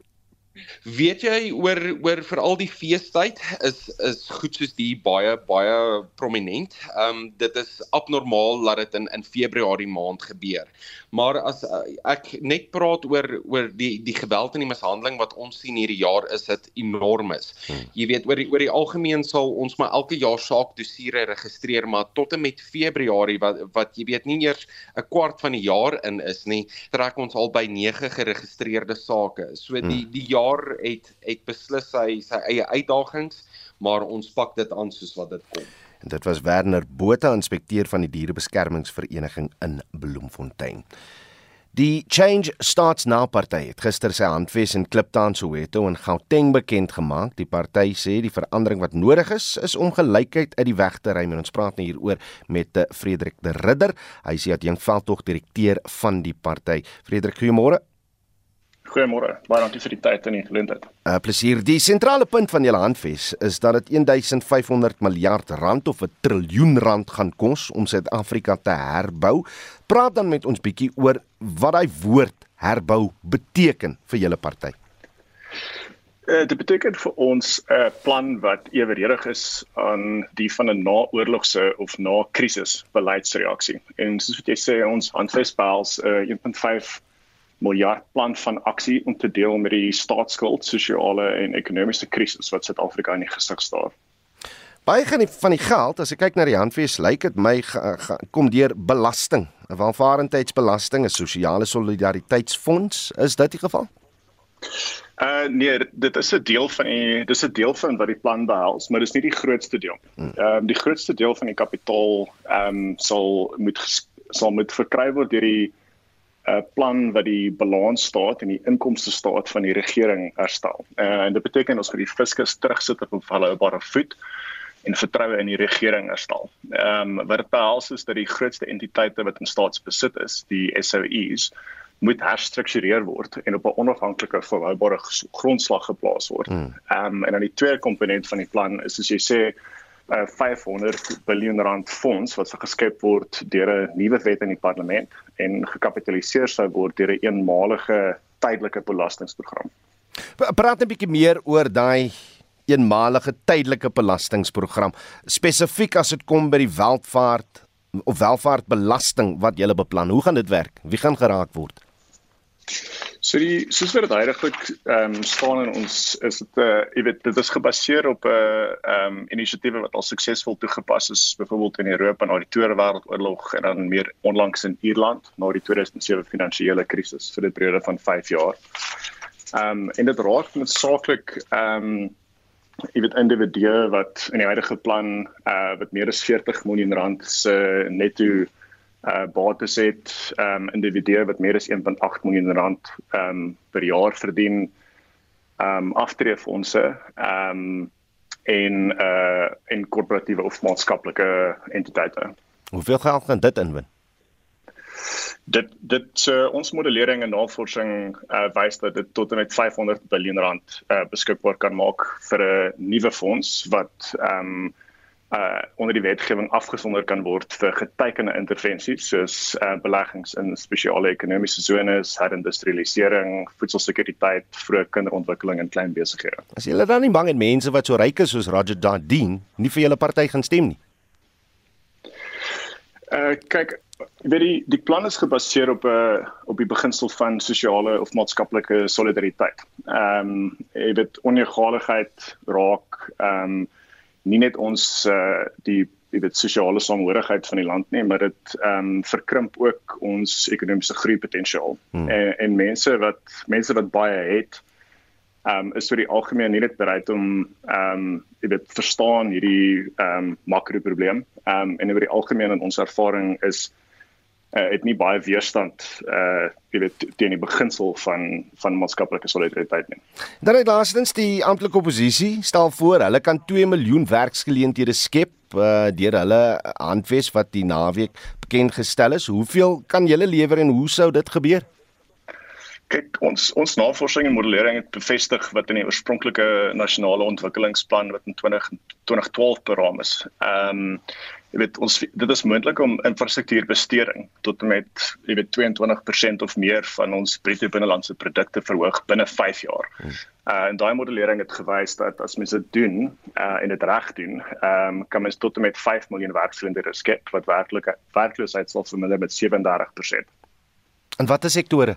Weet jy oor oor veral die feestyd is is goed soos die baie baie prominent. Ehm um, dit is abnormaal dat dit in in Februarie maand gebeur. Maar as uh, ek net praat oor oor die die geweld en die mishandeling wat ons sien hierdie jaar is dit enormes. Hmm. Jy weet oor die oor die algemeen sal ons maar elke jaar saak dossiere registreer maar tot en met Februarie wat wat jy weet nie eers 'n kwart van die jaar in is nie, trek ons al by 9 geregistreerde sake. So die hmm. die jaar jaar het het beslis sy sy eie uitdagings, maar ons pak dit aan soos wat dit kom. En dit was Werner Botha, inspekteur van die dierebeskermingsvereniging in Bloemfontein. Die Change Starts Now party het gister sy handves in Kliptown Soweto in Gauteng bekend gemaak. Die party sê die verandering wat nodig is is om gelykheid uit die weg te ruim en ons praat nou hieroor met eh, Frederik de Ridder. Hy is die veldtog direkteur van die party. Frederik, goeiemôre. Goeiemôre. Baie dankie vir die tyd en die geleentheid. 'n uh, Plesier. Die sentrale punt van julle handves is dat dit 1500 miljard rand of 'n triljoen rand gaan kos om Suid-Afrika te herbou. Praat dan met ons bietjie oor wat daai woord herbou beteken vir julle party. Uh, dit beteken vir ons 'n uh, plan wat eweredig is aan die van 'n naoorlogse of na-krisis beleidsreaksie. En soos wat jy sê, ons handves behels 'n uh, 1.5 miljard plan van aksie om te deel met die staatsskuld, sosiale en ekonomiese krisis wat Suid-Afrika in die gesig staar. Baie van die geld, as ek kyk na die handves, lyk dit my ga, ga, kom deur belasting, 'n welvarendheidsbelasting, 'n sosiale solidariteitsfonds, is dit die geval? Uh nee, dit is 'n deel van die dis 'n deel van wat die plan behels, maar dis nie die grootste deel. Hmm. Ehm um, die grootste deel van die kapitaal ehm um, sal moet sal moet verkry word deur die 'n plan wat die balans staat en die inkomste staat van die regering herstel. Uh, en dit beteken ons vir die fiskus terugsit op 'n volhoubare voet en vertroue in die regering herstel. Ehm um, wat dit behels is dat die grootste entiteite wat in staatsbesit is, die SOEs, moet herstruktureer word en op 'n onafhanklike volhoubare grondslag geplaas word. Hmm. Ehm um, en dan die tweede komponent van die plan is as jy sê uh, 500 miljard rand fonds wat geskep word deur 'n nuwe wet in die parlement en gekapitaliseer sou word deur 'n eenmalige tydelike belastingprogram. Praat 'n bietjie meer oor daai eenmalige tydelike belastingprogram spesifiek as dit kom by die welvaart of welvaartbelasting wat jy beplan. Hoe gaan dit werk? Wie gaan geraak word? So die soos wat dit heiliglik ehm um, staan in ons is dit 'n uh, jy weet dit is gebaseer op 'n uh, ehm um, inisiatiewe wat al suksesvol toegepas is byvoorbeeld in Europa na die Tweede Wêreldoorlog en dan meer onlangs in Ierland na die 2007 finansiële krisis vir 'n periode van 5 jaar. Ehm um, en dit raak met saaklik ehm um, jy weet individue wat in die huidige plan uh wat meer as 40 miljoen rand se netto uh bates het um individue wat meer as 1.8 miljoen rand um per jaar verdien um aftreefondse um en uh en korporatiewe of maatskaplike entiteite. Hoeveel geld gaan dit inwin? Dit dit uh, ons modellering en navorsing uh, wys dat dit tot en met 500 miljard rand uh, beskikbaar kan maak vir 'n nuwe fonds wat um uh onder die wetgewing afgesonder kan word vir getekende intervensies soos uh beleggings in spesiale ekonomiese sones, herindustrialisering, voedselsekuriteit, vroeë kinderontwikkeling en klein besighede. As julle dan nie bang het mense wat so ryk is soos Roger Dardeen nie vir julle party gaan stem nie. Uh kyk, weet jy, die plan is gebaseer op 'n uh, op die beginsel van sosiale of maatskaplike solidariteit. Ehm um, jy weet onegaligheid raak ehm um, nie net ons uh die jy weet sosiale samehorigheid van die land nie, maar dit ehm um, verkrimp ook ons ekonomiese groei potensiaal. Hmm. En en mense wat mense wat baie het ehm um, is vir die algemeen nie net bereid om ehm um, jy weet verstaan hierdie ehm um, makro probleem. Ehm um, en oor die algemeen in ons ervaring is uh, het nie baie weerstand uh jy weet teen die beginsel van van maatskaplike solidariteit nie. Dan het laastens die amptelike oppositie stel voor hulle kan 2 miljoen werksgeleenthede skep uh deur hulle handves wat die naweek bekend gestel is. Hoeveel kan julle lewer en hoe sou dit gebeur? kyk ons ons navorsing en modellering het bevestig wat in die oorspronklike nasionale ontwikkelingsplan wat in 20 2012 beraam is. Ehm um, jy weet ons dit is moontlik om infrastruktuurbesteding tot met jy weet 22% of meer van ons bruto binnelandse produkte verhoog binne 5 jaar. Hmm. Uh en daai modellering het gewys dat as mens dit doen uh en dit reg doen, ehm um, kan mens tot met 5 miljoen werksgeleenthede skep wat werklike werkloosheid sal verminder met 37%. En watter sektore?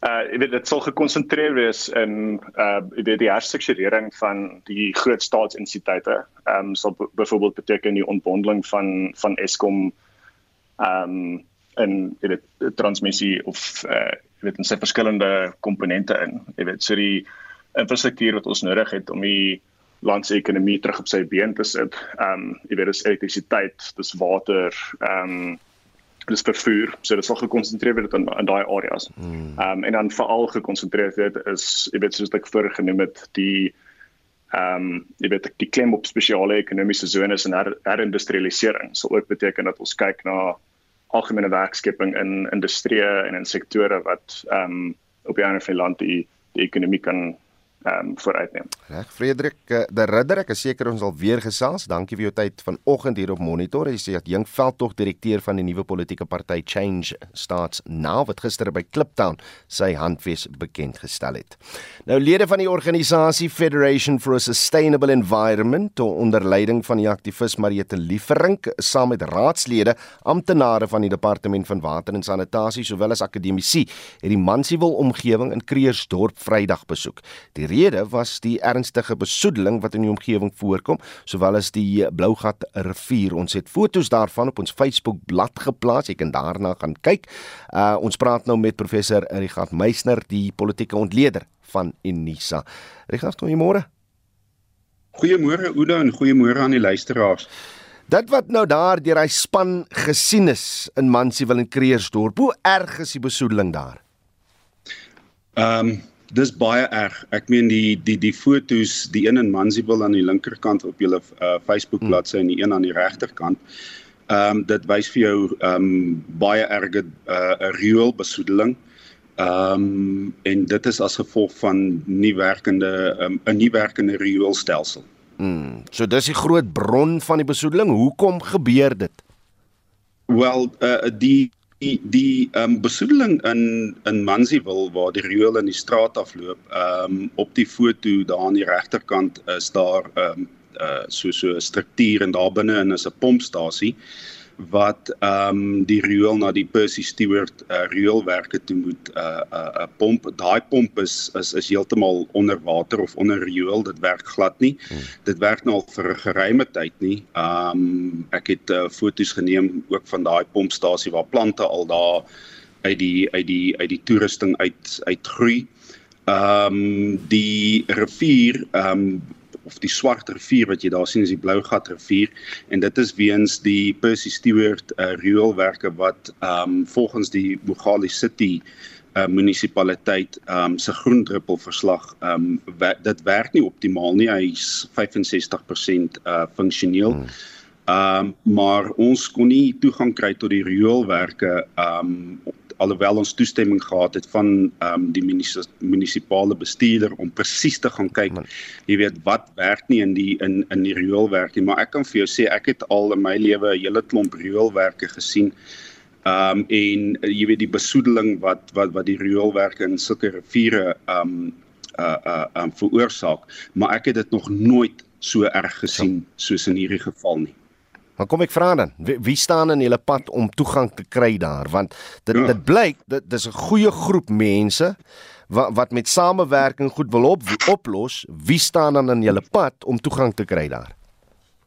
Uh jy weet dit sal gekonsentreer wees in uh jy weet die herstrukturering van die groot staatsentiteite. Ehm um, sal byvoorbeeld beteken die ontbondeling van van Eskom ehm um, en jy weet transmissie of uh jy weet in sy verskillende komponente in. Jy weet so die infrastruktuur wat ons nodig het om die land se ekonomie terug op sy been te sit. Ehm um, jy weet dis elektrisiteit, dis water, ehm um, dis vervoer. So dit sal gekonsentreer word in in daai areas. Hmm. Ehm um, en dan veral gekonsentreer word is jy weet soos ek vroeër genoem het die ehm um, jy weet die klem op spesiale ekonomiese zones en her, herindustrialisering. So ook beteken dat ons kyk na algemene werkskepping in industrie en in sektore wat ehm um, op die ander land die die ekonomie kan ehm um, vooruitneem. Reg, Frederik, uh, die ridder, ek is seker ons sal weer gesels. Dankie vir jou tyd vanoggend hier op Monitor. Jy sê dat Jink Veldtog direkteur van die nuwe politieke party Change Starts Now wat gister by Kliptown sy handves bekend gestel het. Nou lede van die organisasie Federation for a Sustainable Environment onder leiding van die aktivis Mariette Lieferink saam met raadslede, amptenare van die departement van water en sanitasie sowel as akademici het die Mansfield omgewing in Kreersdorp Vrydag besoek. Die rede was die ernstige besoedeling wat in die omgewing voorkom, sowel as die Blougat rivier. Ons het foto's daarvan op ons Facebook bladsy geplaas. Jy kan daarna gaan kyk. Uh ons praat nou met professor Richard Meisner, die politieke ontleder van Unisa. Richard, goeiemôre. Goeiemôre Oudo en goeiemôre aan die luisteraars. Dit wat nou daar deur hy span gesien is in Mansfield en Kreersdorp, hoe erg is die besoedeling daar? Ehm um, dis baie erg. Ek meen die die die fotos, die een in Mansfield aan die linkerkant op julle uh, Facebook bladsy en die een aan die regterkant. Ehm um, dit wys vir jou ehm um, baie erge 'n uh, riool besoedeling. Ehm um, en dit is as gevolg van nie werkende um, 'n um, nie werkende rioolstelsel. Mm. So dis die groot bron van die besoedeling. Hoekom gebeur dit? Wel, uh, die die die ehm um, besoedeling in in Mansfield waar die riool in die straat afloop, ehm um, op die foto daar aan die regterkant is daar ehm um, uh so so 'n struktuur en daar binne in is 'n pompstasie wat ehm um, die riool na die Percy Stewart uh, rioolwerke toe moet 'n uh, 'n uh, uh, pomp. Daai pomp is is is heeltemal onder water of onder riool. Dit werk glad nie. Hmm. Dit werk nou al vir 'n geruime tyd nie. Ehm um, ek het uh, foto's geneem ook van daai pompstasie waar plante al daar uit die uit die uit die toerusting uit uitgroei. Ehm um, die rivier ehm um, of die swart rivier wat jy daar sien is die blou gat rivier en dit is weens die Percy Stewart uh, rioolwerke wat ehm um, volgens die Mogale City uh, munisipaliteit ehm um, se groendruppel verslag ehm um, wer dit werk nie optimaal nie hy's 65% uh funksioneel hmm. ehm um, maar ons kon nie toegang kry tot die rioolwerke ehm um, alhoewel ons toestemming gehad het van ehm um, die munisipale bestuurder om presies te gaan kyk. Jy weet wat werk nie in die in in die rioolwerk nie, maar ek kan vir jou sê ek het al in my lewe 'n hele klomp rioolwerke gesien. Ehm um, en jy weet die besoedeling wat wat wat die rioolwerke in sulke riviere ehm um, uh uh um, veroorsaak, maar ek het dit nog nooit so erg gesien soos in hierdie geval nie. Maar kom ek vra dan, wie, wie staan in julle pad om toegang te kry daar? Want dit ja. dit blyk dit dis 'n goeie groep mense wat wat met samewerking goed wil op oplos. Wie staan dan in julle pad om toegang te kry daar?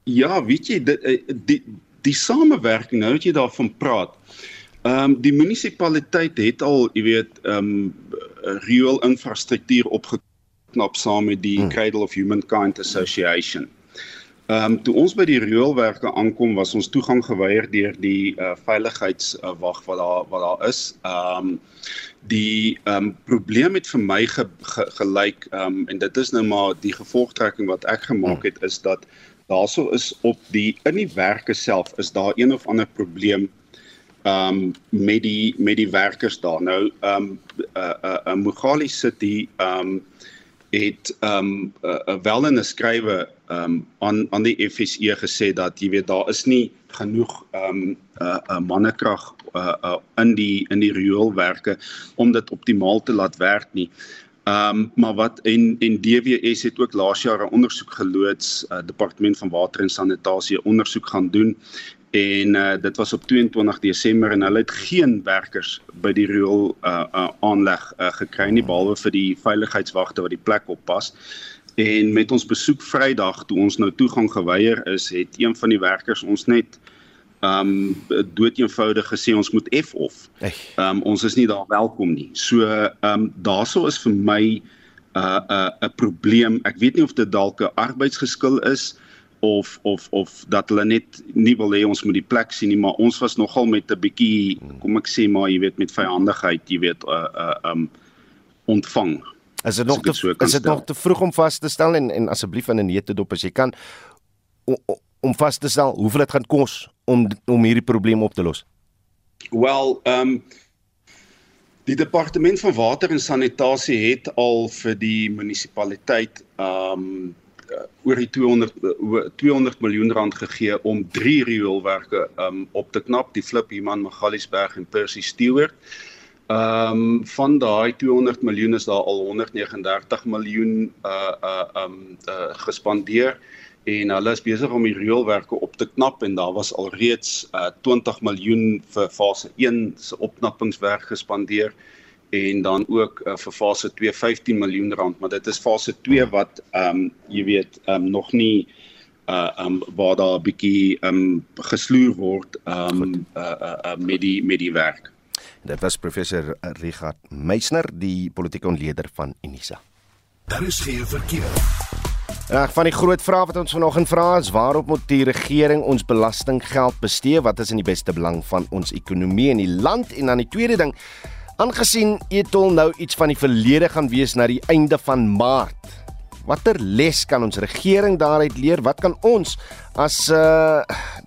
Ja, weet jy dit eh, die die samewerking nou wat jy daarvan praat. Ehm um, die munisipaliteit het al, jy weet, ehm um, riool infrastruktuur opgeknap saam met die hmm. Cradle of Humankind Association. Ehm um, toe ons by die rioolwerke aankom was ons toegang geweier deur die uh, veiligheidswag uh, wat daar wat daar is. Ehm um, die ehm um, probleem het vir my ge, ge, gelyk ehm um, en dit is nou maar die gevolgtrekking wat ek gemaak het is dat daarso is op die in die werke self is daar een of ander probleem ehm um, met die met die werkers daar. Nou ehm um, uh uh, uh Mogale City ehm um, het ehm um, uh, uh, wel in 'n skrywe ehm um, aan aan die FSE gesê dat jy weet daar is nie genoeg ehm um, uh, uh mannekrag uh, uh in die in die rioolwerke om dit optimaal te laat werk nie. Ehm um, maar wat en en DWS het ook laas jaar 'n ondersoek geloods, uh, departement van water en sanitasie ondersoek gaan doen en uh, dit was op 22 Desember en hulle het geen werkers by die riool uh, uh, aanleg uh, gekry nie behalwe vir die veiligheidswagte wat die plek oppas. En met ons besoek Vrydag toe ons nou toegang geweier is, het een van die werkers ons net um dood eenvoudig gesê ons moet F of. Um ons is nie daar welkom nie. So um daaroor is vir my 'n uh, 'n uh, 'n probleem. Ek weet nie of dit dalk 'n arbeidsgeskil is of of of dat hulle net nie wil hê ons moet die plek sien nie, maar ons was nogal met 'n bietjie kom ek sê maar jy weet met vyandigheid, jy weet 'n uh, uh, um ontvang. Is dit nog te, so is dit nog te vroeg om vas te stel en en asseblief in 'n neete dop as jy kan om vas te stel hoeveel dit gaan kos om om hierdie probleem op te los? Wel, ehm um, die departement van water en sanitasie het al vir die munisipaliteit ehm um, oor die 200 200 miljoen rand gegee om drie rioolwerke um op te knap, die Flip Human Magaliesberg en Percy Stewart. Ehm um, van daai 200 miljoen is daar al 139 miljoen uh uh um uh, gespandeer en hulle is besig om die reëlwerke op te knap en daar was alreeds uh, 20 miljoen vir fase 1 se opknappingswerk gespandeer en dan ook uh, vir fase 2 15 miljoen rand maar dit is fase 2 wat ehm um, jy weet ehm um, nog nie uh um waar daar 'n bietjie um gesloer word um uh, uh, uh met die met die werk. Dit was professor Richard Meisner, die politieke ontleder van Unisa. Daar is geen verkeer. Ag van die groot vrae wat ons vanoggend vra is waarop moet die regering ons belastinggeld bestee? Wat is in die beste belang van ons ekonomie en die land? En dan die tweede ding, aangesien Etol nou iets van die verlede gaan wees na die einde van Maart. Watter les kan ons regering daaruit leer? Wat kan ons as uh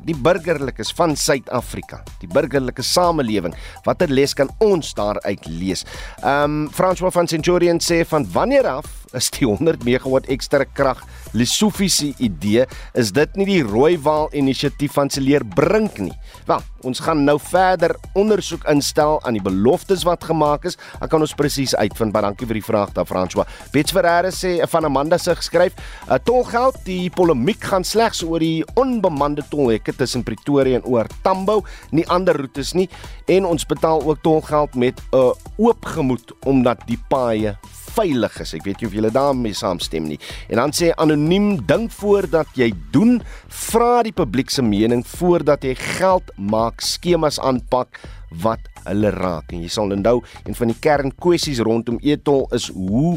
die burgerlikes van Suid-Afrika, die burgerlike samelewing, watter les kan ons daaruit lees? Um François van Centurion sê van wanneer af is die 100 megawatt ekstra krag Lesofie se idee, is dit nie die Rooiwaal inisiatief van Celeer Brink nie. Wel, ons gaan nou verder ondersoek instel aan die beloftes wat gemaak is. Ek kan ons presies uitvind, maar dankie vir die vraag daar François. Bets Ferreira sê van Amanda se geskryf, uh, tolgeld, die polemiek gaan slegs oor die onbemande tolhekke tussen Pretoria en oor Tambo, nie ander roetes nie en ons betaal ook tolgeld met 'n uh, oop gemoed omdat die paaie veilig is. Ek weet nie of julle daarmee saamstem nie. En dan sê anoniem dink voordat jy doen, vra die publiek se mening voordat jy geld maak, skemas aanpak wat hulle raak. En jy sal onthou een van die kernkwessies rondom Etol is hoe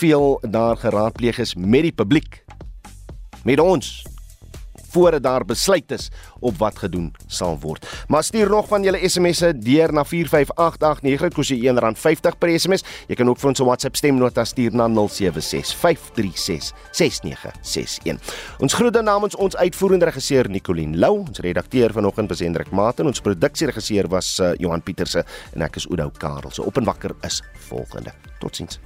veel daar geraadpleeg is met die publiek. Met ons voordat daar besluit is op wat gedoen sal word. Maar stuur nog van julle SMS'e deur na 45889 dit kos jy R1.50 per SMS. Jy kan ook vir ons 'n WhatsApp stemnota stuur na 0765366961. Ons groete namens ons uitvoerende regisseur Nicoline Lou, ons redakteur vanoggend was Hendrik Maat en ons produksieregisseur was uh, Johan Pieterse en ek is Oudou Karel. So op en wakker is volgende. Totsiens.